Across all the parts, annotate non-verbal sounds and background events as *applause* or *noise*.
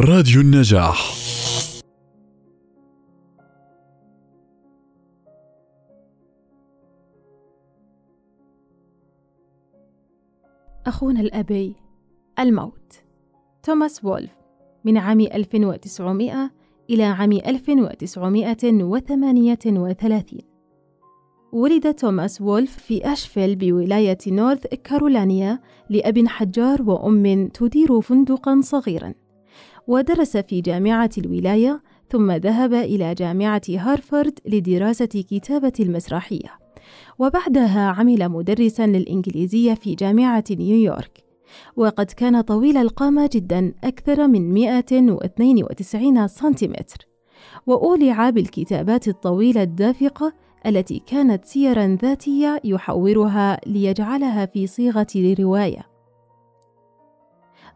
راديو النجاح. أخونا الأبي الموت. توماس وولف من عام 1900 إلى عام 1938 ولد توماس وولف في أشفيل بولاية نورث كارولانيا لأب حجار وأم تدير فندقا صغيرا. ودرس في جامعة الولاية ثم ذهب إلى جامعة هارفارد لدراسة كتابة المسرحية. وبعدها عمل مدرسا للإنجليزية في جامعة نيويورك. وقد كان طويل القامة جدا أكثر من 192 سنتيمتر. وأولع بالكتابات الطويلة الدافقة التي كانت سيرا ذاتية يحورها ليجعلها في صيغة رواية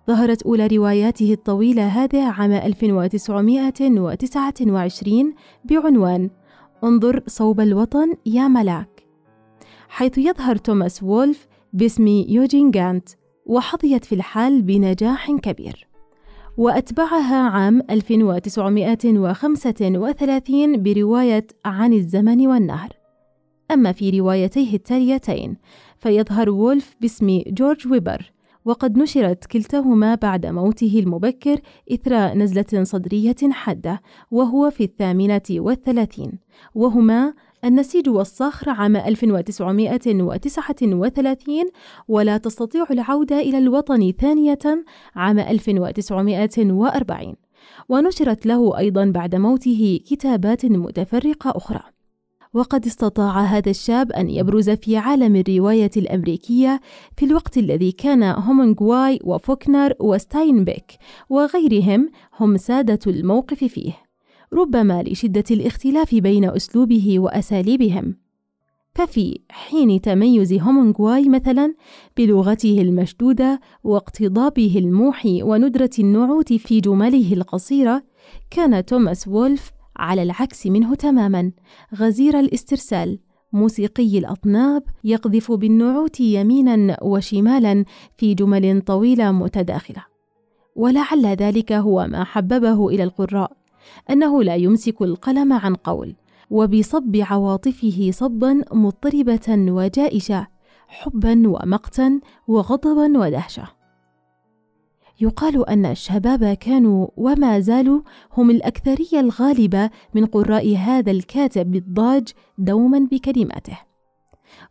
ظهرت أولى رواياته الطويلة هذه عام 1929 بعنوان انظر صوب الوطن يا ملاك حيث يظهر توماس وولف باسم يوجين جانت وحظيت في الحال بنجاح كبير. وأتبعها عام 1935 برواية عن الزمن والنهر. أما في روايتيه التاليتين فيظهر وولف باسم جورج ويبر وقد نشرت كلتاهما بعد موته المبكر إثر نزلة صدرية حادة وهو في الثامنة والثلاثين. وهما النسيج والصخر عام 1939 ولا تستطيع العودة إلى الوطن ثانية عام 1940 ونشرت له أيضا بعد موته كتابات متفرقة أخرى. وقد استطاع هذا الشاب أن يبرز في عالم الرواية الأمريكية في الوقت الذي كان هومنغواي وفوكنر وستاينبيك وغيرهم هم سادة الموقف فيه. ربما لشدة الاختلاف بين أسلوبه وأساليبهم. ففي حين تميز هومنغواي مثلا بلغته المشدودة واقتضابه الموحي وندرة النعوت في جمله القصيرة كان توماس وولف على العكس منه تماما. غزير الاسترسال. موسيقي الأطناب يقذف بالنعوت يمينا وشمالا في جمل طويلة متداخلة. ولعل ذلك هو ما حببه إلى القراء أنه لا يمسك القلم عن قول وبصب عواطفه صبا مضطربة وجائشة حبا ومقتا وغضبا ودهشة. يقال أن الشباب كانوا وما زالوا هم الأكثرية الغالبة من قراء هذا الكاتب الضاج دوما بكلماته.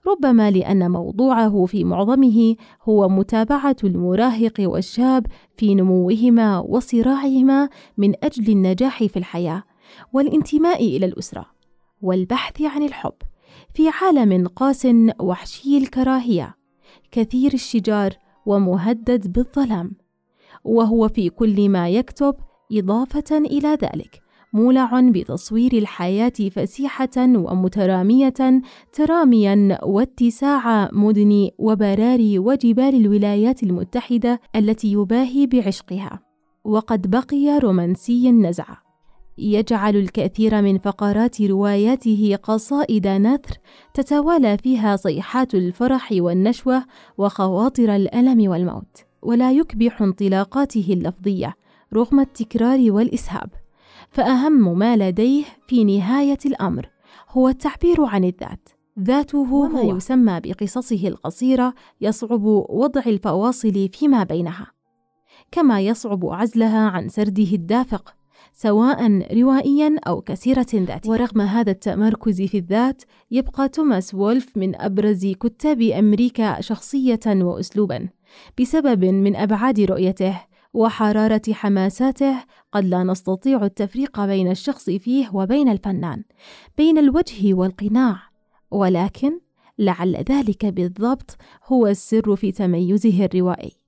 ربما لأن موضوعه في معظمه هو متابعة المراهق والشاب في نموهما وصراعهما من أجل النجاح في الحياة والانتماء إلى الأسرة والبحث عن الحب في عالم قاس وحشي الكراهية كثير الشجار ومهدد بالظلام. وهو في كل ما يكتب إضافة إلى ذلك مولع بتصوير الحياة فسيحة ومترامية تراميا واتساع مدن وبراري وجبال الولايات المتحدة التي يباهي بعشقها. وقد بقي رومانسي النزعة يجعل الكثير من فقرات رواياته قصائد نثر تتوالى فيها صيحات الفرح والنشوة وخواطر الألم والموت. ولا يكبح انطلاقاته اللفظية رغم التكرار والإسهاب. فأهم ما لديه في نهاية الأمر هو التعبير عن الذات. ذاته وما يسمى بقصصه القصيرة يصعب وضع الفواصل فيما بينها. كما يصعب عزلها عن سرده الدافق سواء روائيا أو كثيرة ذات ورغم هذا التمركز في الذات يبقى توماس وولف من أبرز كتاب أمريكا شخصية وأسلوبا بسبب من أبعاد رؤيته وحرارة حماساته قد لا نستطيع التفريق بين الشخص فيه وبين الفنان بين الوجه والقناع. ولكن لعل ذلك بالضبط هو السر في تميزه الروائي.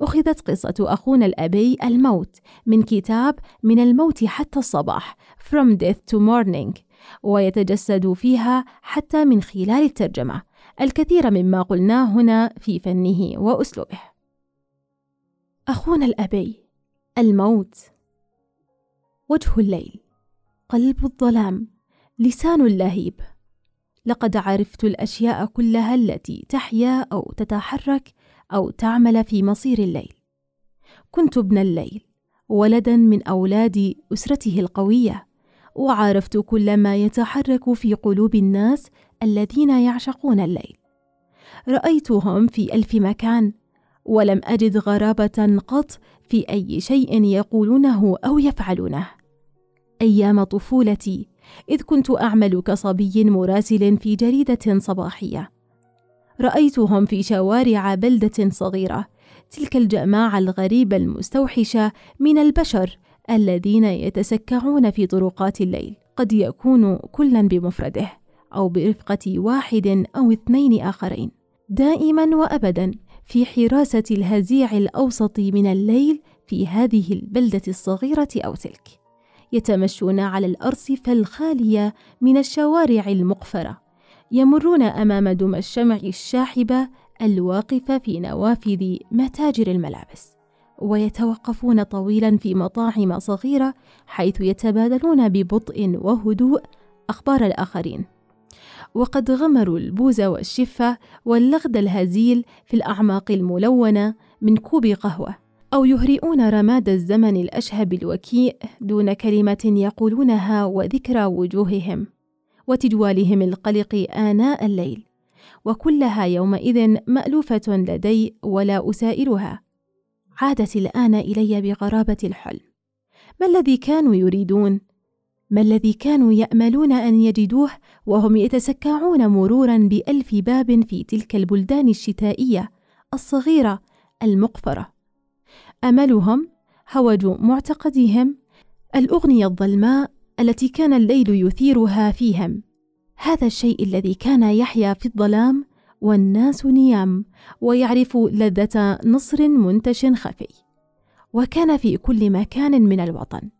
أخذت قصة أخونا الأبي الموت من كتاب من الموت حتى الصباح From Death to Morning ويتجسد فيها حتى من خلال الترجمة الكثير مما قلناه هنا في فنه وأسلوبه. أخونا الأبي الموت. وجه الليل قلب الظلام لسان اللهيب. لقد عرفت الأشياء كلها التي تحيا أو تتحرك أو تعمل في مصير الليل. كنت ابن الليل ولدا من أولاد أسرته القوية وعرفت كل ما يتحرك في قلوب الناس الذين يعشقون الليل. رأيتهم في ألف مكان ولم أجد غرابة قط في أي شيء يقولونه أو يفعلونه. أيام طفولتي إذ كنت أعمل كصبي مراسل في جريدة صباحية. رأيتهم في شوارع بلدة صغيرة تلك الجماعة الغريبة المستوحشة من البشر الذين يتسكعون في طرقات الليل. قد يكون كلا بمفرده أو برفقة واحد أو اثنين آخرين. دائما وأبدا في حراسة الهزيع الأوسط من الليل في هذه البلدة الصغيرة أو تلك. يتمشون على الأرصفة الخالية من الشوارع المقفرة يمرون أمام دمى الشمع الشاحبة الواقفة في نوافذ متاجر الملابس ويتوقفون طويلا في مطاعم صغيرة حيث يتبادلون ببطء وهدوء أخبار الآخرين. وقد غمروا البوز والشفة واللغد الهزيل في الأعماق الملونة من كوب قهوة. أو يهرئون رماد الزمن الأشهب الوكيء دون كلمة يقولونها وذكرى وجوههم وتجوالهم القلق آناء الليل وكلها يومئذ مألوفة لدي ولا أسائلها. عادت الآن إلي بغرابة الحلم. ما الذي كانوا يريدون؟ ما الذي كانوا يأملون أن يجدوه وهم يتسكعون مرورا بألف باب في تلك البلدان الشتائية الصغيرة المقفرة؟ أملهم هوج معتقدهم الأغنية الظلماء التي كان الليل يثيرها فيهم. هذا الشيء الذي كان يحيا في الظلام والناس نيام ويعرف لذة نصر منتش خفي. وكان في كل مكان من الوطن.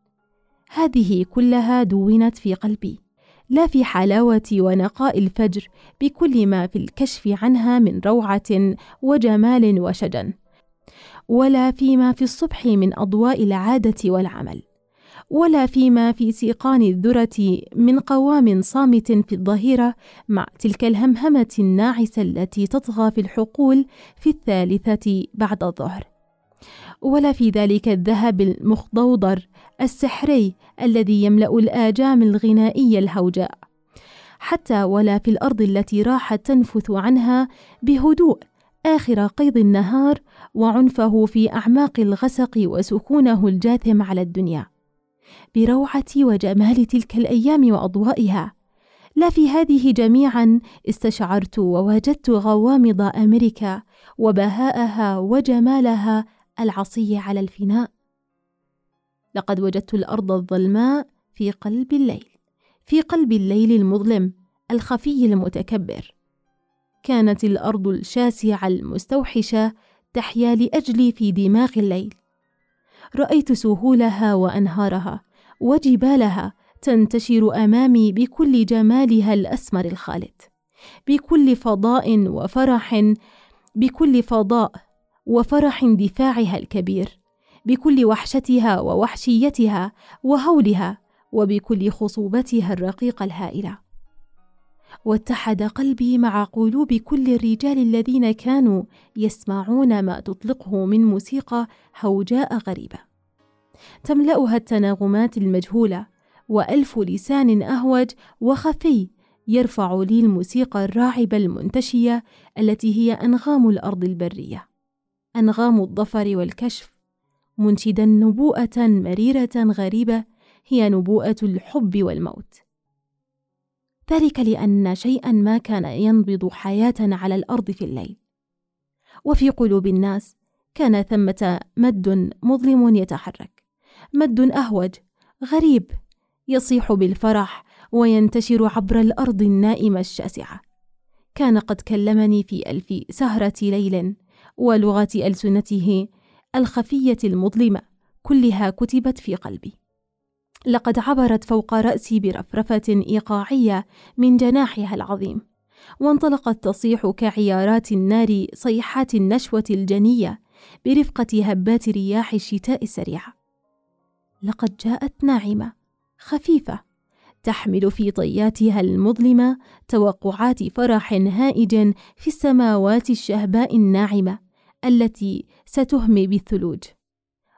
هذه كلها دونت في قلبي. لا في حلاوة ونقاء الفجر بكل ما في الكشف عنها من روعة وجمال وشجن. ولا فيما في الصبح من أضواء العادة والعمل ولا فيما في سيقان الذرة من قوام صامت في الظهيرة مع تلك الهمهمة الناعسة التي تطغى في الحقول في الثالثة بعد الظهر. ولا في ذلك الذهب المخضوضر السحري الذي يملأ الآجام الغنائيه الهوجاء حتى ولا في الأرض التي راحت تنفث عنها بهدوء آخر قيض النهار وعنفه في أعماق الغسق وسكونه الجاثم على الدنيا. بروعة وجمال تلك الأيام واضوائها لا في هذه جميعا استشعرت ووجدت غوامض أمريكا وبهاءها وجمالها العصي على الفناء. لقد وجدت الأرض الظلماء في قلب الليل في قلب الليل المظلم الخفي المتكبر. كانت الأرض الشاسعة المستوحشة تحيا لأجلي في دماغ الليل. رأيت سهولها وأنهارها وجبالها تنتشر أمامي بكل جمالها الأسمر الخالد بكل فضاء وفرح بكل فضاء وفرح اندفاعها الكبير بكل وحشتها ووحشيتها وهولها وبكل خصوبتها الرقيقة الهائلة. واتحد قلبي مع قلوب كل الرجال الذين كانوا يسمعون ما تطلقه من موسيقى هوجاء غريبة. تملأها التناغمات المجهولة وألف لسان أهوج وخفي يرفع لي الموسيقى الراعبة المنتشية التي هي أنغام الأرض البرية. أنغام الظفر والكشف منشدا نبوءة مريرة غريبة هي نبوءة الحب والموت. ذلك لأن شيئا ما كان ينبض حياه على الأرض في الليل. وفي قلوب الناس كان ثمة مد مظلم يتحرك. مد أهوج غريب يصيح بالفرح وينتشر عبر الأرض النائمة الشاسعة. كان قد كلمني في ألف سهرة ليل ولغه ألسنته الخفية المظلمة كلها كتبت في قلبي. لقد عبرت فوق رأسي برفرفة إيقاعية من جناحها العظيم وانطلقت تصيح كعيارات النار صيحات النشوة الجنية برفقة هبات رياح الشتاء السريعه لقد جاءت ناعمة خفيفة تحمل في طياتها المظلمة توقعات فرح هائج في السماوات الشهباء الناعمة التي ستهمي بالثلوج.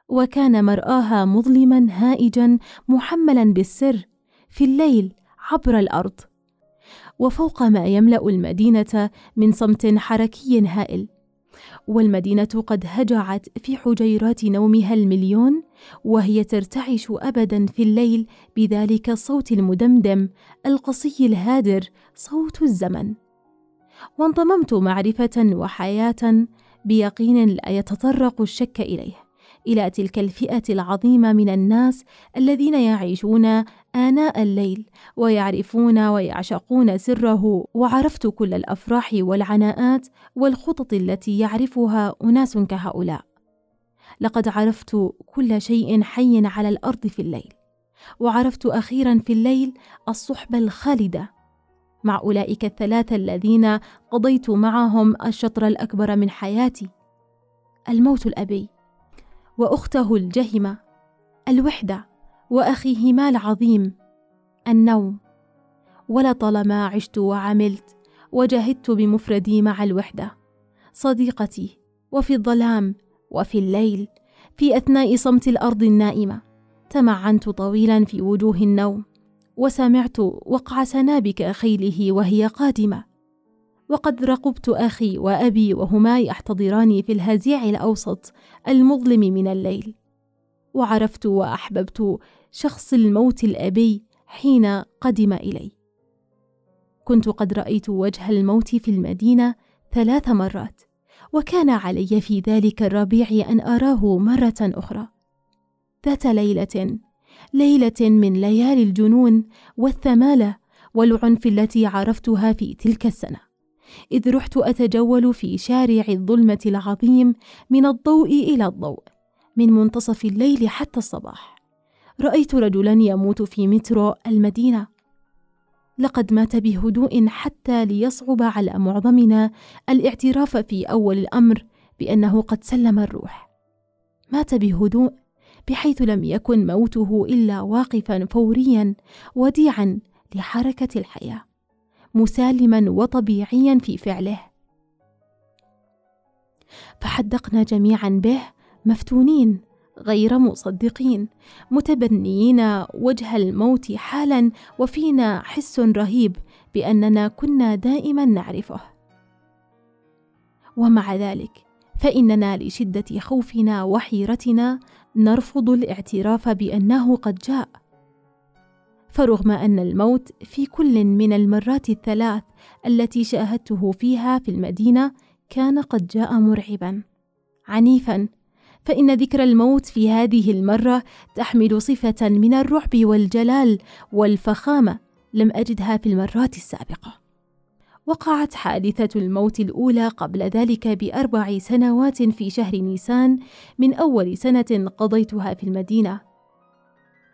وكان مرآها مظلما هائجا محملا بالسر في الليل عبر الأرض. وفوق ما يملأ المدينة من صمت حركي هائل. والمدينة قد هجعت في حجيرات نومها المليون وهي ترتعش أبدا في الليل بذلك الصوت المدمدم القصي الهادر صوت الزمن. وانضممت معرفة وحياة بيقين لا يتطرق الشك إليه. إلى تلك الفئة العظيمة من الناس الذين يعيشون آناء الليل ويعرفون ويعشقون سره وعرفت كل الأفراح والعناءات والخطط التي يعرفها أناس كهؤلاء. لقد عرفت كل شيء حي على الأرض في الليل وعرفت أخيرا في الليل الصحبه الخالدة. مع أولئك الثلاثة الذين قضيت معهم الشطر الأكبر من حياتي الموت الأبي. وأخته الجهمة الوحدة وأخيهما العظيم النوم. ولطالما عشت وعملت وجاهدت بمفردي مع الوحدة صديقتي وفي الظلام وفي الليل في أثناء صمت الأرض النائمة تمعنت طويلا في وجوه النوم وسمعت وقع سنابك خيله وهي قادمة. وقد رقبت أخي وأبي وهما يحتضراني في الهزيع الأوسط المظلم من الليل. وعرفت وأحببت شخص الموت الأبي حين قدم إلي. كنت قد رأيت وجه الموت في المدينة ثلاث مرات وكان علي في ذلك الربيع أن أراه مرة أخرى. ذات ليلة ليلة من ليالي الجنون والثمالة والعنف التي عرفتها في تلك السنة. إذ رحت أتجول في شارع الظلمة العظيم من الضوء إلى الضوء من منتصف الليل حتى الصباح. رأيت رجلا يموت في مترو المدينة. لقد مات بهدوء حتى ليصعب على معظمنا الاعتراف في أول الأمر بأنه قد سلم الروح. مات بهدوء بحيث لم يكن موته إلا واقفا فوريا وديعا لحركة الحياة. مسالما وطبيعيا في فعله. فحدقنا جميعا به مفتونين غير مصدقين متبنيين وجه الموت حالا وفينا حس رهيب بأننا كنا دائما نعرفه. ومع ذلك فإننا لشدة خوفنا وحيرتنا نرفض الاعتراف بأنه قد جاء. فرغم أن الموت في كل من المرات الثلاث التي شاهدته فيها في المدينة كان قد جاء مرعبا. عنيفا فإن ذكر الموت في هذه المرة تحمل صفة من الرعب والجلال والفخامة لم أجدها في المرات السابقة. وقعت حادثة الموت الأولى قبل ذلك بأربع سنوات في شهر نيسان من أول سنة قضيتها في المدينة.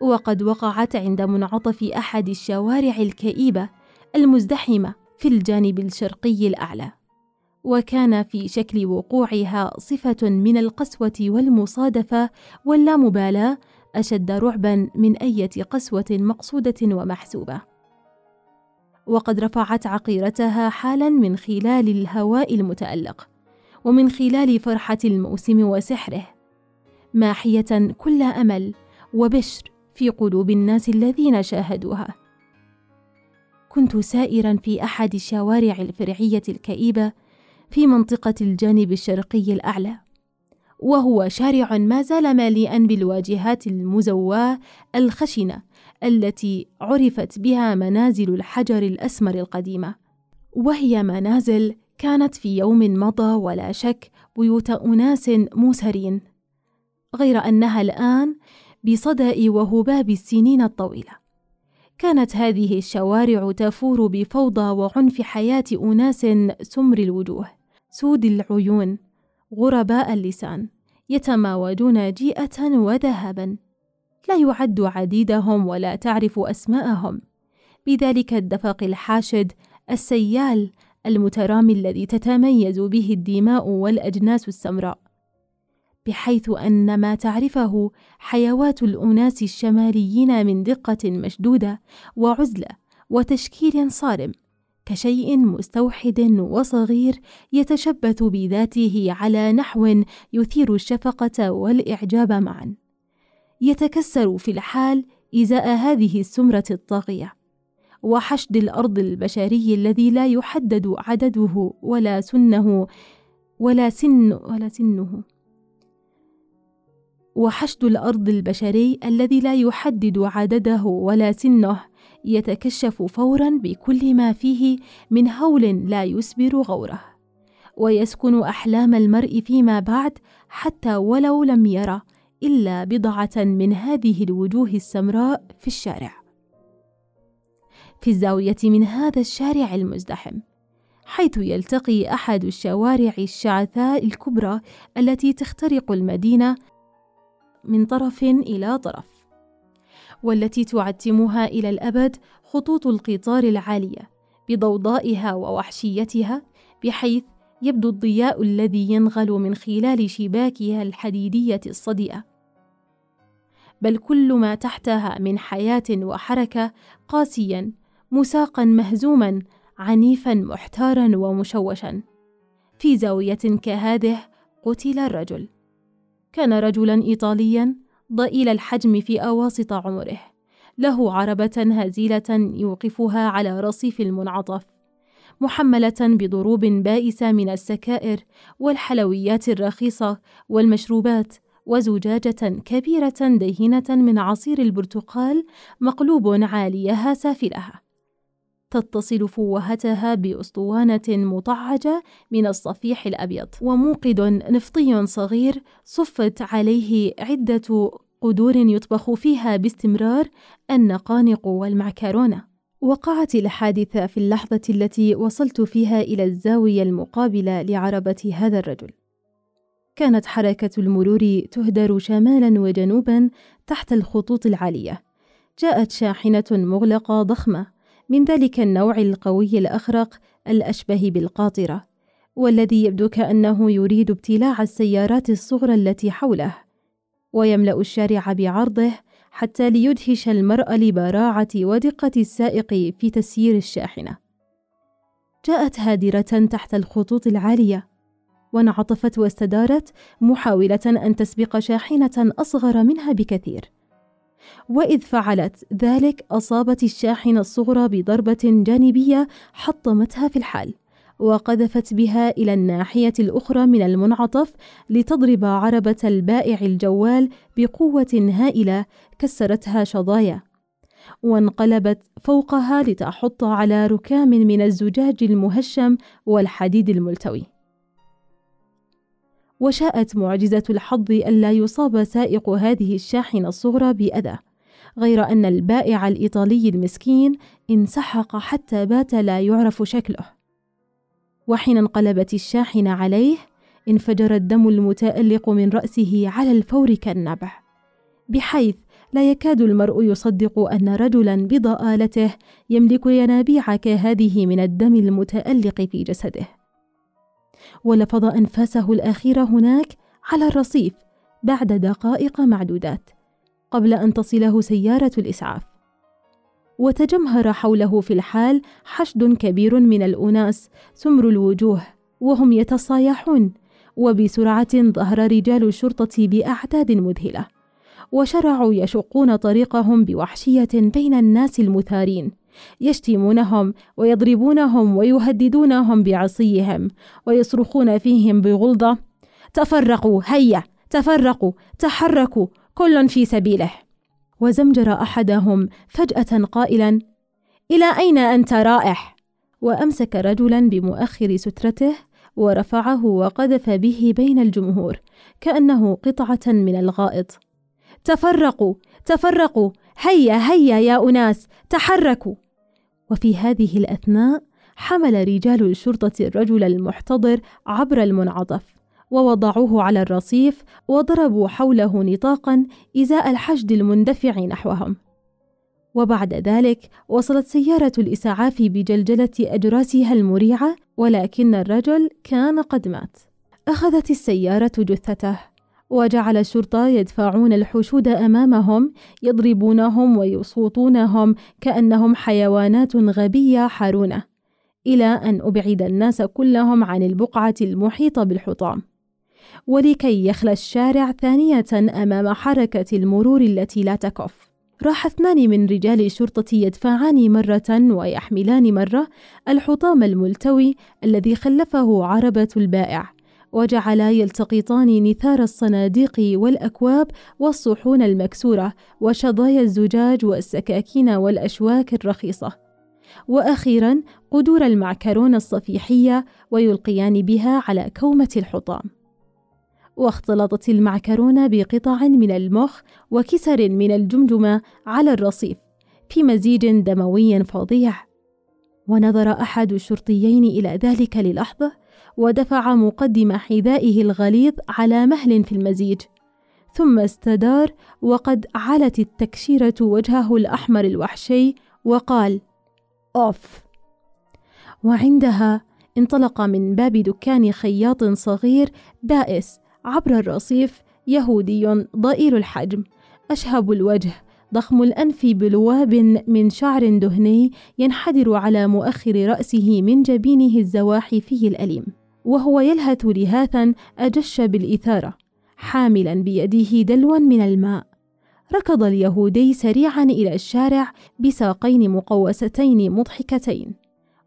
وقد وقعت عند منعطف أحد الشوارع الكئيبة المزدحمة في الجانب الشرقي الأعلى. وكان في شكل وقوعها صفة من القسوة والمصادفة واللامبالاة أشد رعبا من إيه قسوة مقصودة ومحسوبة. وقد رفعت عقيرتها حالا من خلال الهواء المتألق ومن خلال فرحة الموسم وسحره ماحية كل أمل وبشر في قلوب الناس الذين شاهدوها. كنت سائرا في أحد الشوارع الفرعية الكئيبة في منطقة الجانب الشرقي الأعلى وهو شارع ما زال مليئا بالواجهات المزواه الخشنة التي عرفت بها منازل الحجر الأسمر القديمة وهي منازل كانت في يوم مضى ولا شك بيوت أناس مسرين غير أنها الآن بصدأ وهباب السنين الطويلة. كانت هذه الشوارع تفور بفوضى وعنف حياة أناس سمر الوجوه، سود العيون، غرباء اللسان، يتماوجون جيئة وذهبا. لا يعد عديدهم ولا تعرف أسماءهم. بذلك الدفق الحاشد السيال المترامي الذي تتميز به الدماء والأجناس السمراء. بحيث أن ما تعرفه حيوات الأناس الشماليين من دقة مشدودة وعزلة وتشكيل صارم كشيء مستوحد وصغير يتشبث بذاته على نحو يثير الشفقة والإعجاب معا. يتكسر في الحال إزاء هذه السمرة الطاغية وحشد الأرض البشري الذي لا يحدد عدده ولا سنه ولا سن ولا سنه. وحشد الأرض البشري الذي لا يحدد عدده ولا سنه يتكشف فورا بكل ما فيه من هول لا يسبر غوره. ويسكن أحلام المرء فيما بعد حتى ولو لم يرى إلا بضعة من هذه الوجوه السمراء في الشارع. في الزاوية من هذا الشارع المزدحم حيث يلتقي أحد الشوارع الشعثاء الكبرى التي تخترق المدينة من طرف إلى طرف والتي تعتمها إلى الأبد خطوط القطار العالية بضوضائها ووحشيتها بحيث يبدو الضياء الذي ينغل من خلال شباكها الحديدية الصدئة بل كل ما تحتها من حياة وحركة قاسيا مساقا مهزوما عنيفا محتارا ومشوشا. في زاوية كهذه قتل الرجل. كان رجلا إيطاليا ضئيل الحجم في أواسط عمره. له عربة هزيلة يوقفها على رصيف المنعطف محملة بضروب بائسة من السكائر والحلويات الرخيصة والمشروبات وزجاجة كبيرة دهنة من عصير البرتقال مقلوب عاليها سافلها. تتصل فوهتها بأسطوانة مطعجة من الصفيح الأبيض. وموقد نفطي صغير صفت عليه عدة قدور يطبخ فيها باستمرار النقانق والمعكرونة. وقعت الحادثة في اللحظة التي وصلت فيها إلى الزاوية المقابلة لعربة هذا الرجل. كانت حركة المرور تهدر شمالا وجنوبا تحت الخطوط العالية. جاءت شاحنة مغلقة ضخمة من ذلك النوع القوي الأخرق الأشبه بالقاطرة والذي يبدو كأنه يريد ابتلاع السيارات الصغرى التي حوله ويملأ الشارع بعرضه حتى ليدهش المرء لبراعة ودقة السائق في تسيير الشاحنة. جاءت هادرة تحت الخطوط العالية وانعطفت واستدارت محاولة أن تسبق شاحنة أصغر منها بكثير. وإذ فعلت ذلك أصابت الشاحنة الصغرى بضربة جانبية حطمتها في الحال وقذفت بها إلى الناحية الأخرى من المنعطف لتضرب عربة البائع الجوال بقوة هائلة كسرتها شظايا وانقلبت فوقها لتحط على ركام من الزجاج المهشم والحديد الملتوي. وشاءت معجزة الحظ ألا يصاب سائق هذه الشاحنة الصغرى بأذى. غير أن البائع الإيطالي المسكين انسحق حتى بات لا يعرف شكله. وحين انقلبت الشاحنة عليه انفجر الدم المتألق من رأسه على الفور كالنبع بحيث لا يكاد المرء يصدق أن رجلا بضآلته يملك ينابيع كهذه من الدم المتألق في جسده. ولفظ أنفاسه الأخيرة هناك على الرصيف بعد دقائق معدودات قبل أن تصله سيارة الإسعاف. وتجمهر حوله في الحال حشد كبير من الأناس سمر الوجوه وهم يتصايحون وبسرعة ظهر رجال الشرطة بأعداد مذهلة وشرعوا يشقون طريقهم بوحشية بين الناس المثارين. يشتمونهم ويضربونهم ويهددونهم بعصيهم ويصرخون فيهم بغلظة. تفرقوا هيا تفرقوا تحركوا كل في سبيله. وزمجر أحدهم فجأة قائلا إلى أين أنت رائح؟ وأمسك رجلا بمؤخر سترته ورفعه وقذف به بين الجمهور كأنه قطعة من الغائط. تفرقوا تفرقوا هيا هيا يا أناس تحركوا. وفي هذه الأثناء حمل رجال الشرطه الرجل المحتضر عبر المنعطف ووضعوه على الرصيف وضربوا حوله نطاقا إزاء الحشد المندفع نحوهم. وبعد ذلك وصلت سيارة الإسعاف بجلجلة أجراسها المريعة ولكن الرجل كان قد مات. أخذت السيارة جثته. وجعل الشرطة يدفعون الحشود أمامهم يضربونهم ويصوتونهم كأنهم حيوانات غبية حارونة إلى أن أبعد الناس كلهم عن البقعة المحيطة بالحطام. ولكي يخلى الشارع ثانية أمام حركة المرور التي لا تكف. راح اثنان من رجال الشرطة يدفعان مرة ويحملان مرة الحطام الملتوي الذي خلفه عربة البائع. وجعلا يلتقطان نثار الصناديق والأكواب والصحون المكسورة وشظايا الزجاج والسكاكين والأشواك الرخيصة. وأخيرا قدور المعكرون الصفيحية ويلقيان بها على كومة الحطام. واختلطت المعكرونة بقطع من المخ وكسر من الجمجمة على الرصيف في مزيج دموي فظيع. ونظر أحد الشرطيين إلى ذلك للحظة ودفع مقدم حذائه الغليظ على مهل في المزيج ثم استدار وقد علت التكشيرة وجهه الأحمر الوحشي وقال أوف! وعندها انطلق من باب دكان خياط صغير بائس عبر الرصيف يهودي ضئيل الحجم أشهب الوجه ضخم الأنف بلواب من شعر دهني ينحدر على مؤخر رأسه من جبينه الزواحفي الأليم. وهو يلهث لهاثا أجش بالإثارة حاملا بيده دلوا من الماء. ركض اليهودي سريعا إلى الشارع بساقين مقوستين مضحكتين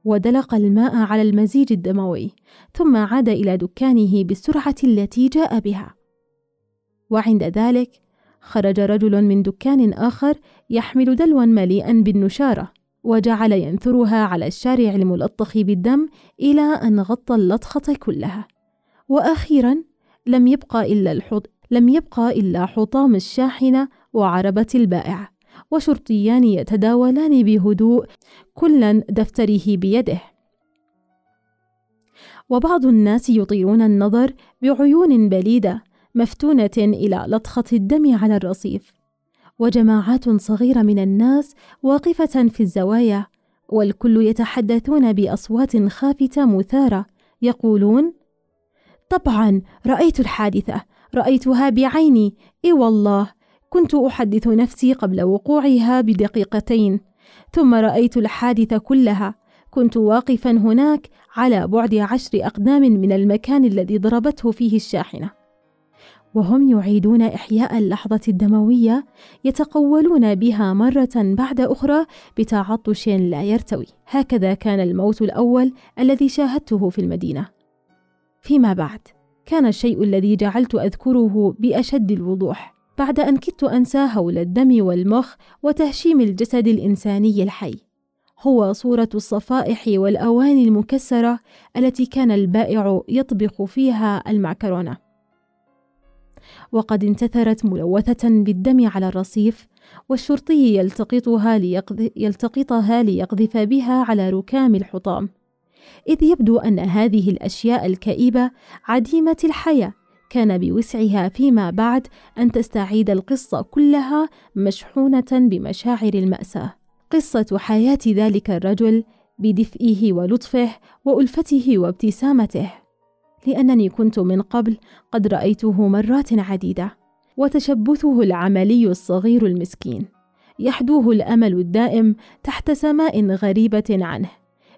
ودلق الماء على المزيج الدموي ثم عاد إلى دكانه بالسرعة التي جاء بها. وعند ذلك خرج رجل من دكان آخر يحمل دلوا مليئا بالنشارة. وجعل ينثرها على الشارع الملطخ بالدم إلى أن غطى اللطخة كلها. وأخيرا لم يبقى إلا الحط لم يبقى إلا حطام الشاحنة وعربة البائع وشرطيان يتداولان بهدوء كلا دفتره بيده. وبعض الناس يطيلون النظر بعيون بليدة مفتونة إلى لطخة الدم على الرصيف. وجماعات صغيرة من الناس واقفة في الزوايا والكل يتحدثون بأصوات خافتة مثارة يقولون طبعا رأيت الحادثة رأيتها بعيني إي والله كنت أحدث نفسي قبل وقوعها بدقيقتين ثم رأيت الحادثة كلها كنت واقفا هناك على بعد عشر أقدام من المكان الذي ضربته فيه الشاحنة. وهم يعيدون إحياء اللحظة الدموية يتقولون بها مرة بعد أخرى بتعطش لا يرتوي. هكذا كان الموت الأول الذي شاهدته في المدينة. فيما بعد كان الشيء الذي جعلت أذكره بأشد الوضوح. بعد أن كدت انسى هول الدم والمخ وتهشيم الجسد الإنساني الحي. هو صورة الصفائح والأواني المكسرة التي كان البائع يطبخ فيها المعكرونة. وقد انتثرت ملوثة بالدم على الرصيف والشرطي يلتقطها, ليقذ... يلتقطها ليقذف بها على ركام الحطام. إذ يبدو أن هذه الأشياء الكئيبة عديمة الحياة. كان بوسعها فيما بعد أن تستعيد القصة كلها مشحونة بمشاعر المأساة. قصة حياة ذلك الرجل بدفئه ولطفه وألفته وابتسامته. لأنني كنت من قبل قد رأيته مرات عديدة وتشبثه العملي الصغير المسكين يحدوه الأمل الدائم تحت سماء غريبة عنه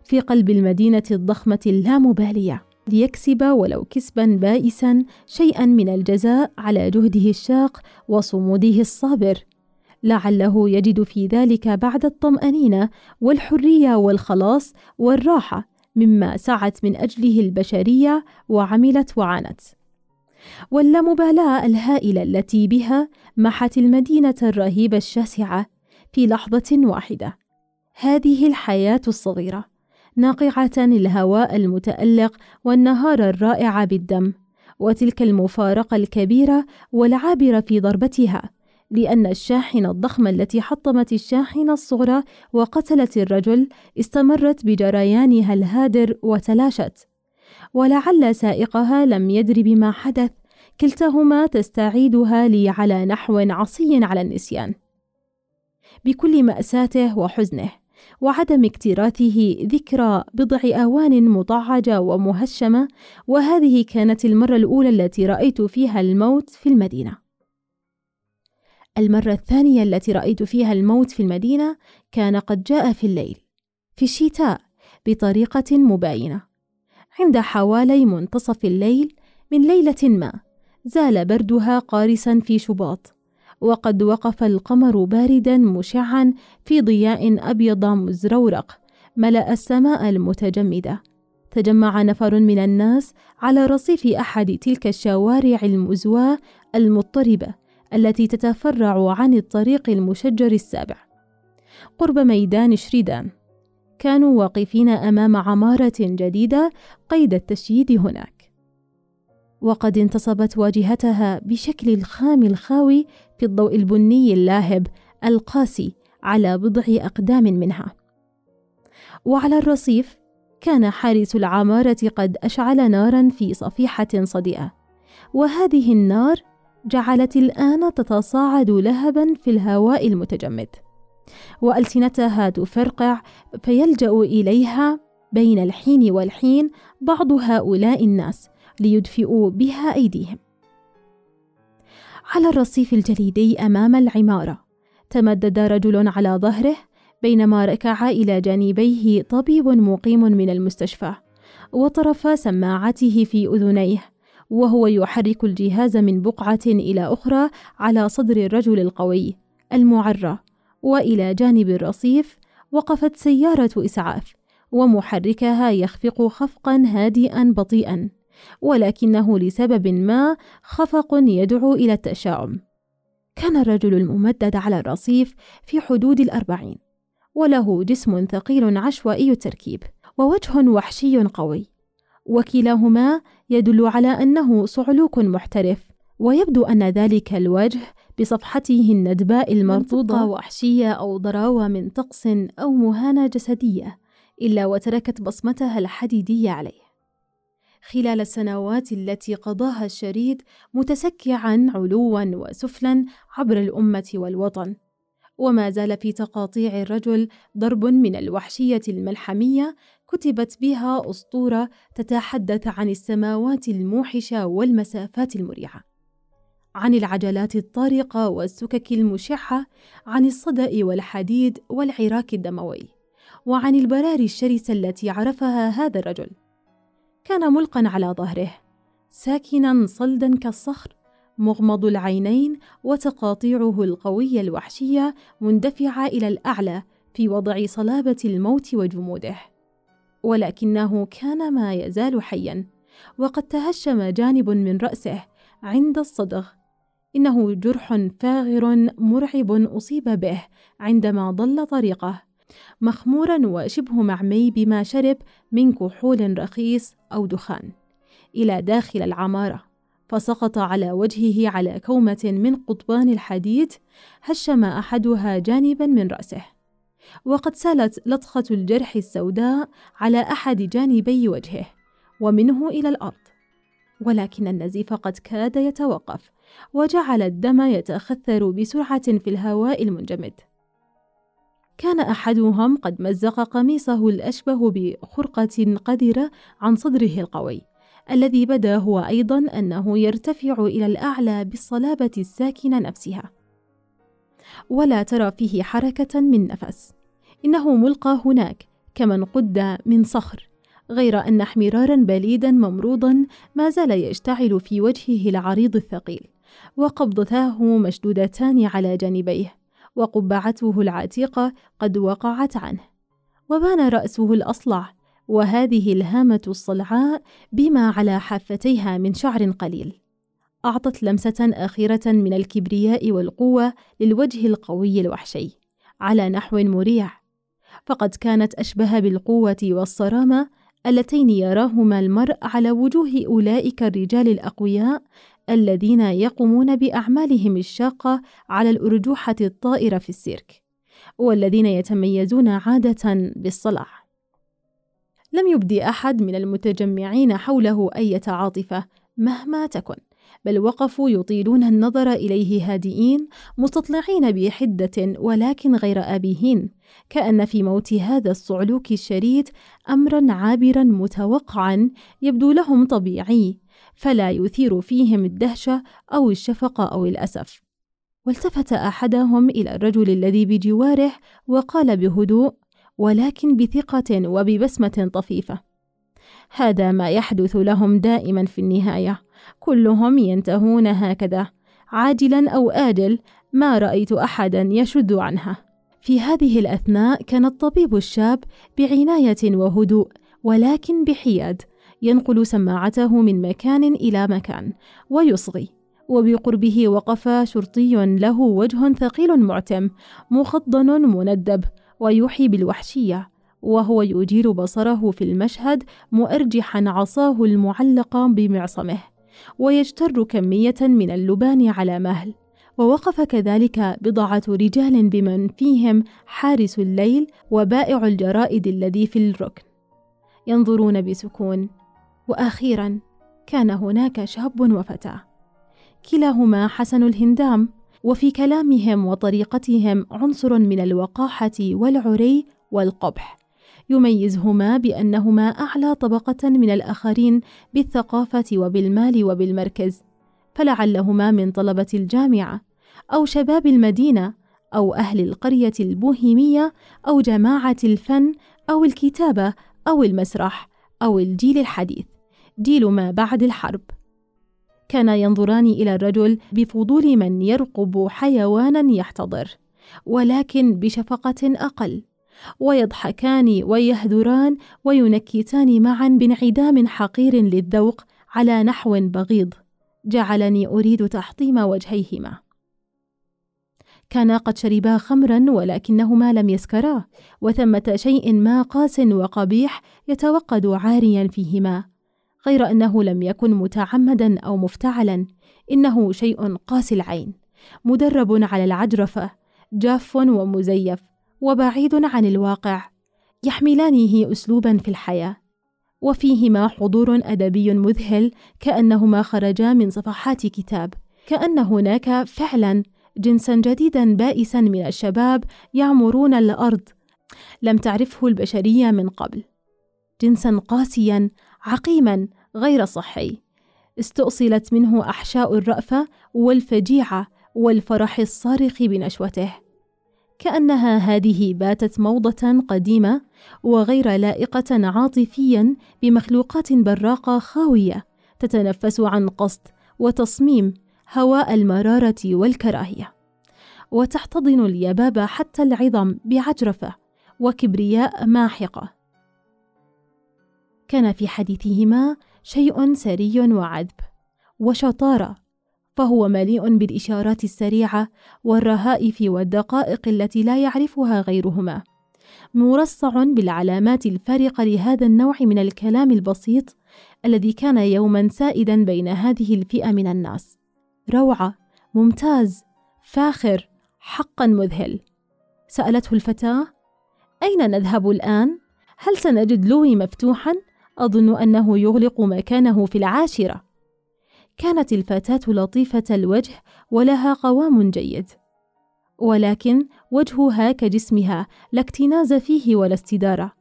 في قلب المدينة الضخمة اللامبالية ليكسب ولو كسبا بائسا شيئا من الجزاء على جهده الشاق وصموده الصابر. لعله يجد في ذلك بعد الطمأنينة والحرية والخلاص والراحة مما سعت من أجله البشرية وعملت وعانت. واللامبالاة الهائلة التي بها محت المدينة الرهيبة الشاسعة في لحظة واحدة. هذه الحياة الصغيرة ناقعة الهواء المتألق والنهار الرائع بالدم وتلك المفارقة الكبيرة والعابرة في ضربتها. لأن الشاحنة الضخمة التي حطمت الشاحنة الصغرى وقتلت الرجل استمرت بجريانها الهادر وتلاشت. ولعل سائقها لم يدر بما حدث كلتاهما تستعيدها لي على نحو عصي على النسيان. بكل مأساته وحزنه وعدم اكتراثه ذكرى بضع آوان مطعجة ومهشمة وهذه كانت المرة الأولى التي رأيت فيها الموت في المدينة. المرة الثانية التي رأيت فيها الموت في المدينة كان قد جاء في الليل في الشتاء بطريقة مباينة. عند حوالي منتصف الليل من ليلة ما زال بردها قارسا في شباط وقد وقف القمر باردا مشعا في ضياء أبيض مزرورق ملأ السماء المتجمدة. تجمع نفر من الناس على رصيف أحد تلك الشوارع المزواة المضطربة التي تتفرع عن الطريق المشجر السابع. قرب ميدان شريدان. كانوا واقفين أمام عمارة جديدة قيد التشييد هناك. وقد انتصبت واجهتها بشكل الخام الخاوي في الضوء البني اللاهب القاسي على بضع أقدام منها. وعلى الرصيف كان حارس العمارة قد أشعل نارا في صفيحة صدئة وهذه النار جعلت الآن تتصاعد لهبا في الهواء المتجمد. وألسنتها تفرقع فيلجأ إليها بين الحين والحين بعض هؤلاء الناس ليدفئوا بها أيديهم. على الرصيف الجليدي أمام العمارة تمدد رجل على ظهره بينما ركع إلى جانبيه طبيب مقيم من المستشفى وطرف سماعته في أذنيه. وهو يحرك الجهاز من بقعة إلى أخرى على صدر الرجل القوي المعرى وإلى جانب الرصيف وقفت سيارة إسعاف ومحركها يخفق خفقا هادئا بطيئا ولكنه لسبب ما خفق يدعو إلى التشاؤم. كان الرجل الممدد على الرصيف في حدود الأربعين وله جسم ثقيل عشوائي التركيب ووجه وحشي قوي وكلاهما يدل على أنه صعلوك محترف ويبدو أن ذلك الوجه بصفحته الندباء المرضوضة وحشية أو ضراوة من طقس أو مهانة جسدية إلا وتركت بصمتها الحديدية عليه. خلال السنوات التي قضاها الشريد متسكعا علوا وسفلا عبر الأمة والوطن. وما زال في تقاطيع الرجل ضرب من الوحشية الملحمية كتبت بها أسطورة تتحدث عن السماوات الموحشة والمسافات المريعة عن العجلات الطارقة والسكك المشعة عن الصدأ والحديد والعراك الدموي وعن البراري الشرسة التي عرفها هذا الرجل. كان ملقا على ظهره ساكنا صلدا كالصخر مغمض العينين وتقاطيعه القوية الوحشية مندفعة إلى الأعلى في وضع صلابة الموت وجموده. ولكنه كان ما يزال حيا وقد تهشم جانب من رأسه عند الصدغ. إنه جرح فاغر مرعب أصيب به عندما ضل طريقه مخمورا وشبه معمي بما شرب من كحول رخيص أو دخان إلى داخل العمارة. فسقط على وجهه على كومة من قضبان الحديد هشم أحدها جانبا من رأسه. وقد سالت لطخة الجرح السوداء على أحد جانبي وجهه ومنه إلى الأرض. ولكن النزيف قد كاد يتوقف وجعل الدم يتخثر بسرعة في الهواء المنجمد. كان أحدهم قد مزق قميصه الأشبه بخرقة قذرة عن صدره القوي الذي بدا هو أيضا أنه يرتفع إلى الأعلى بالصلابة الساكنة نفسها. ولا ترى فيه حركة من نفس. إنه ملقى هناك كمن قد من صخر. غير أن احمرارا بليدا ممروضا ما زال يشتعل في وجهه العريض الثقيل وقبضتاه مشدودتان على جانبيه وقبعته العتيقة قد وقعت عنه. وبان رأسه الأصلع وهذه الهامة الصلعاء بما على حافتيها من شعر قليل. أعطت لمسة أخيرة من الكبرياء والقوة للوجه القوي الوحشي على نحو مريع. فقد كانت أشبه بالقوة والصرامة اللتين يراهما المرء على وجوه أولئك الرجال الأقوياء الذين يقومون بأعمالهم الشاقة على الأرجوحة الطائرة في السيرك والذين يتميزون عادة بالصلاح لم يبدي أحد من المتجمعين حوله أي عاطفة مهما تكن. بل وقفوا يطيلون النظر إليه هادئين مستطلعين بحدة ولكن غير آبيهين كأن في موت هذا الصعلوك الشريد أمرا عابرا متوقعا يبدو لهم طبيعي فلا يثير فيهم الدهشة أو الشفقة أو الأسف. والتفت أحدهم إلى الرجل الذي بجواره وقال بهدوء ولكن بثقة وببسمة طفيفة. هذا ما يحدث لهم دائما في النهاية. كلهم ينتهون هكذا. عاجلا أو آجل ما رأيت أحدا يشد عنها. في هذه الأثناء كان الطبيب الشاب بعناية وهدوء ولكن بحياد. ينقل سماعته من مكان إلى مكان ويصغي. وبقربه وقف شرطي له وجه ثقيل معتم مخضن مندب ويوحي بالوحشية. وهو يجير بصره في المشهد مؤرجحا عصاه المعلقة بمعصمه ويجتر كمية من اللبان على مهل. ووقف كذلك بضعة رجال بمن فيهم حارس الليل وبائع الجرائد الذي في الركن. ينظرون بسكون. وأخيرا كان هناك شاب وفتاة. كلاهما حسن الهندام وفي كلامهم وطريقتهم عنصر من الوقاحة والعري والقبح. يميزهما بأنهما أعلى طبقة من الآخرين بالثقافة وبالمال وبالمركز فلعلهما من طلبة الجامعة أو شباب المدينة أو أهل القرية البوهيمية أو جماعة الفن أو الكتابة أو المسرح أو الجيل الحديث. جيل ما بعد الحرب. كانا ينظران إلى الرجل بفضول من يرقب حيوانا يحتضر ولكن بشفقة أقل. ويضحكان ويهذران وينكتان معا بانعدام حقير للذوق على نحو بغيض. جعلني أريد تحطيم وجهيهما. كانا قد شربا خمرا ولكنهما لم يسكرا وثمة شيء ما قاس وقبيح يتوقد عاريا فيهما. غير أنه لم يكن متعمدا أو مفتعلا إنه شيء قاسي العين. مدرب على العجرفة جاف ومزيف. وبعيد عن الواقع يحملانه اسلوبا في الحياة وفيهما حضور أدبي مذهل كأنهما خرجا من صفحات كتاب كأن هناك فعلا جنسا جديدا بائسا من الشباب يعمرون الأرض لم تعرفه البشرية من قبل. جنسا قاسيا عقيما غير صحي. استؤصلت منه أحشاء الرأفة والفجيعة والفرح الصارخ بنشوته. كأنها هذه باتت موضة قديمة وغير لائقة عاطفيا بمخلوقات براقة خاوية تتنفس عن قصد وتصميم هواء المرارة والكراهية. وتحتضن اليباب حتى العظم بعجرفة وكبرياء ماحقة. كان في حديثهما شيء سري وعذب وشطارة فهو مليء بالإشارات السريعة والرهائف والدقائق التي لا يعرفها غيرهما. مرصع بالعلامات الفارقه لهذا النوع من الكلام البسيط الذي كان يوما سائدا بين هذه الفئة من الناس. روعة ممتاز فاخر حقا مذهل. سألته الفتاة أين نذهب الآن؟ هل سنجد لوي مفتوحا؟ أظن أنه يغلق مكانه في العاشرة. كانت الفتاة لطيفة الوجه ولها قوام جيد، ولكن وجهها كجسمها لا اكتناز فيه ولا استدارة،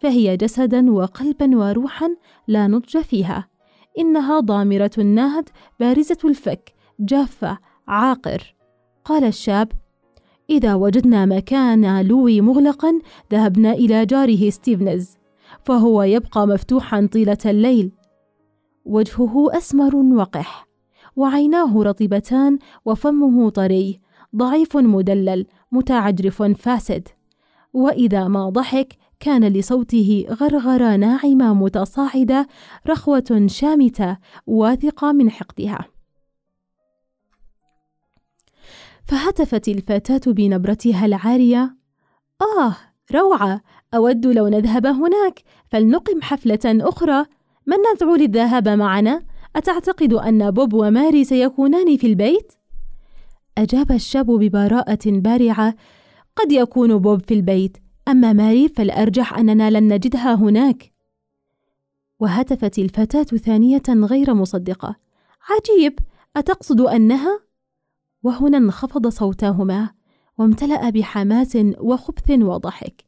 فهي جسدا وقلبا وروحا لا نضج فيها. إنها ضامرة النهد بارزة الفك جافة عاقر. قال الشاب: إذا وجدنا مكان لوي مغلقا ذهبنا إلى جاره ستيفنز فهو يبقى مفتوحا طيلة الليل وجهه أسمر وقح وعيناه رطبتان وفمه طري ضعيف مدلل متعجرف فاسد. وإذا ما ضحك كان لصوته غرغره ناعمه متصاعده رخوة شامتة واثقة من حقدها. فهتفت الفتاة بنبرتها العارية آه روعة أود لو نذهب هناك فلنقم حفلة أخرى. من ندعو للذهاب معنا؟ أتعتقد أن بوب وماري سيكونان في البيت؟ أجاب الشاب ببراءة بارعة قد يكون بوب في البيت أما ماري فالأرجح أننا لن نجدها هناك وهتفت الفتاة ثانية غير مصدقة عجيب أتقصد أنها؟ وهنا انخفض صوتاهما وامتلأ بحماس وخبث وضحك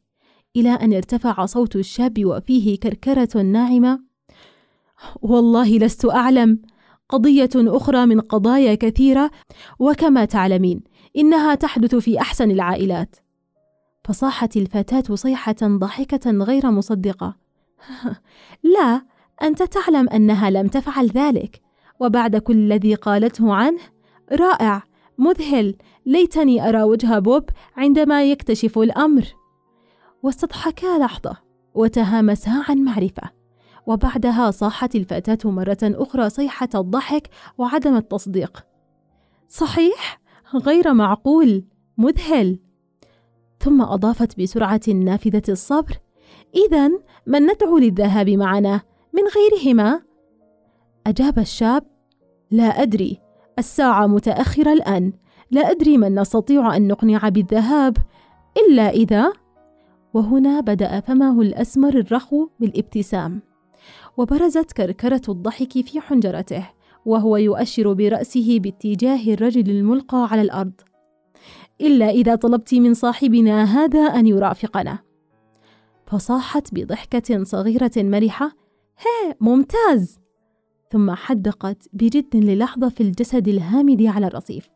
إلى أن ارتفع صوت الشاب وفيه كركرة ناعمة والله لست أعلم. قضية أخرى من قضايا كثيرة وكما تعلمين إنها تحدث في أحسن العائلات. فصاحت الفتاة صيحة ضاحكة غير مصدقة. *laughs* لا أنت تعلم أنها لم تفعل ذلك. وبعد كل الذي قالته عنه رائع مذهل ليتني أرى وجه بوب عندما يكتشف الأمر. واستضحكا لحظة وتهامسا عن معرفة. وبعدها صاحت الفتاة مرة أخرى صيحة الضحك وعدم التصديق. صحيح؟ غير معقول. مذهل. ثم أضافت بسرعة نافذة الصبر. إذا من ندعو للذهاب معنا؟ من غيرهما؟ أجاب الشاب. لا أدري. الساعة متأخرة الآن. لا أدري من نستطيع أن نقنع بالذهاب. إلا إذا. وهنا بدأ فمه الأسمر الرخو بالابتسام. وبرزت كركرة الضحك في حنجرته وهو يؤشر برأسه باتجاه الرجل الملقى على الأرض. إلا إذا طلبت من صاحبنا هذا أن يرافقنا. فصاحت بضحكة صغيرة مرحة هي ممتاز! ثم حدقت بجد للحظة في الجسد الهامد على الرصيف.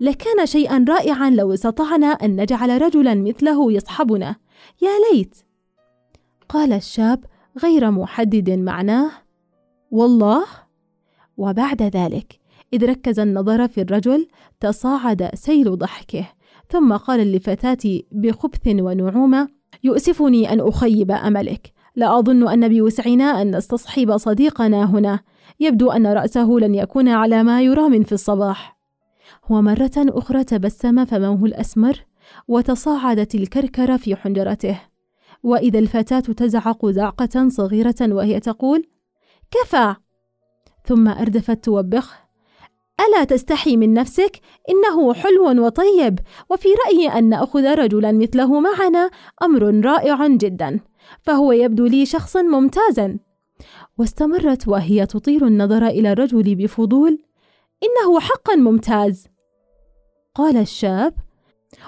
لكان شيئا رائعا لو استطعنا أن نجعل رجلا مثله يصحبنا. يا ليت! قال الشاب غير محدد معناه والله. وبعد ذلك إذ ركز النظر في الرجل تصاعد سيل ضحكه ثم قال لفتاتي بخبث ونعومة يؤسفني أن أخيب أملك. لا أظن أن بوسعنا أن نستصحب صديقنا هنا. يبدو أن رأسه لن يكون على ما يرام في الصباح. ومرة أخرى تبسم فمه الأسمر وتصاعدت الكركرة في حنجرته. وإذا الفتاة تزعق زعقة صغيرة وهي تقول كفى! ثم أردفت توبخ ألا تستحي من نفسك؟ إنه حلو وطيب وفي رأيي أن نأخذ رجلا مثله معنا أمر رائع جدا فهو يبدو لي شخصا ممتازا. واستمرت وهي تطيل النظر إلى الرجل بفضول إنه حقا ممتاز. قال الشاب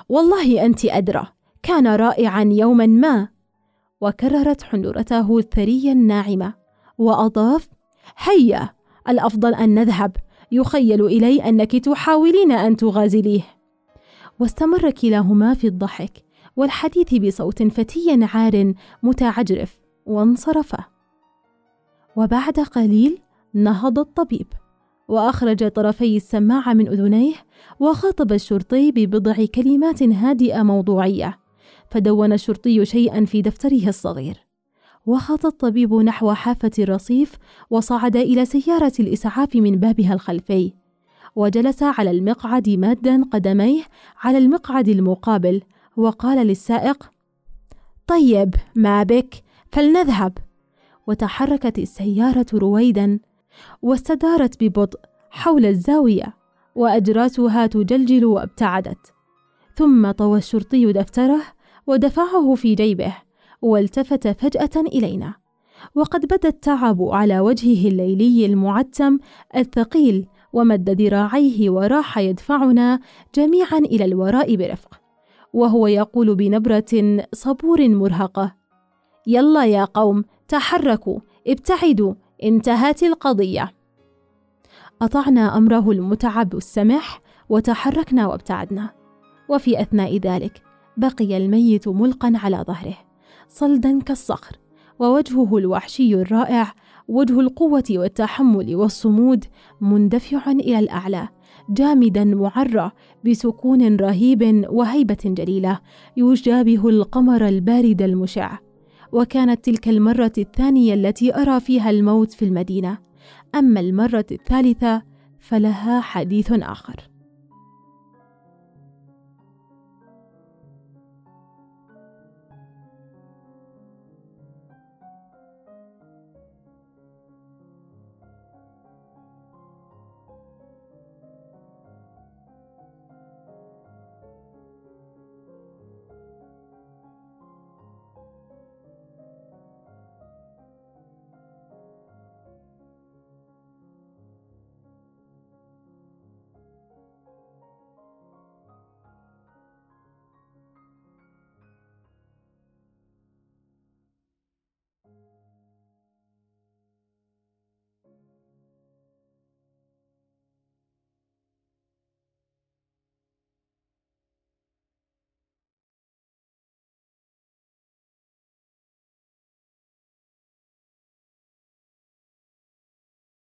والله أنت أدرى كان رائعا يوما ما. وكررت حنورته الثرية الناعمة وأضاف هيا! الأفضل أن نذهب. يخيل إلي أنك تحاولين أن تغازليه. واستمر كلاهما في الضحك والحديث بصوت فتي عار متعجرف وانصرفا. وبعد قليل نهض الطبيب وأخرج طرفي السماعة من أذنيه وخاطب الشرطي ببضع كلمات هادئة موضوعية. فدون الشرطي شيئا في دفتره الصغير. وخط الطبيب نحو حافة الرصيف وصعد إلى سيارة الإسعاف من بابها الخلفي. وجلس على المقعد مادا قدميه على المقعد المقابل وقال للسائق طيب ما بك؟ فلنذهب. وتحركت السيارة رويدا واستدارت ببطء حول الزاوية وأجراسها تجلجل وابتعدت. ثم طوى الشرطي دفتره ودفعه في جيبه والتفت فجأة إلينا. وقد بدا التعب على وجهه الليلي المعتم الثقيل ومد ذراعيه وراح يدفعنا جميعا إلى الوراء برفق. وهو يقول بنبرة صبور مرهقة يلا يا قوم تحركوا ابتعدوا انتهت القضية. أطعنا أمره المتعب السمح وتحركنا وابتعدنا. وفي أثناء ذلك بقي الميت ملقا على ظهره صلدا كالصخر ووجهه الوحشي الرائع وجه القوة والتحمل والصمود مندفع إلى الأعلى جامدا معرى بسكون رهيب وهيبة جليلة يشابه القمر البارد المشع. وكانت تلك المرة الثانية التي أرى فيها الموت في المدينة. أما المرة الثالثة فلها حديث آخر.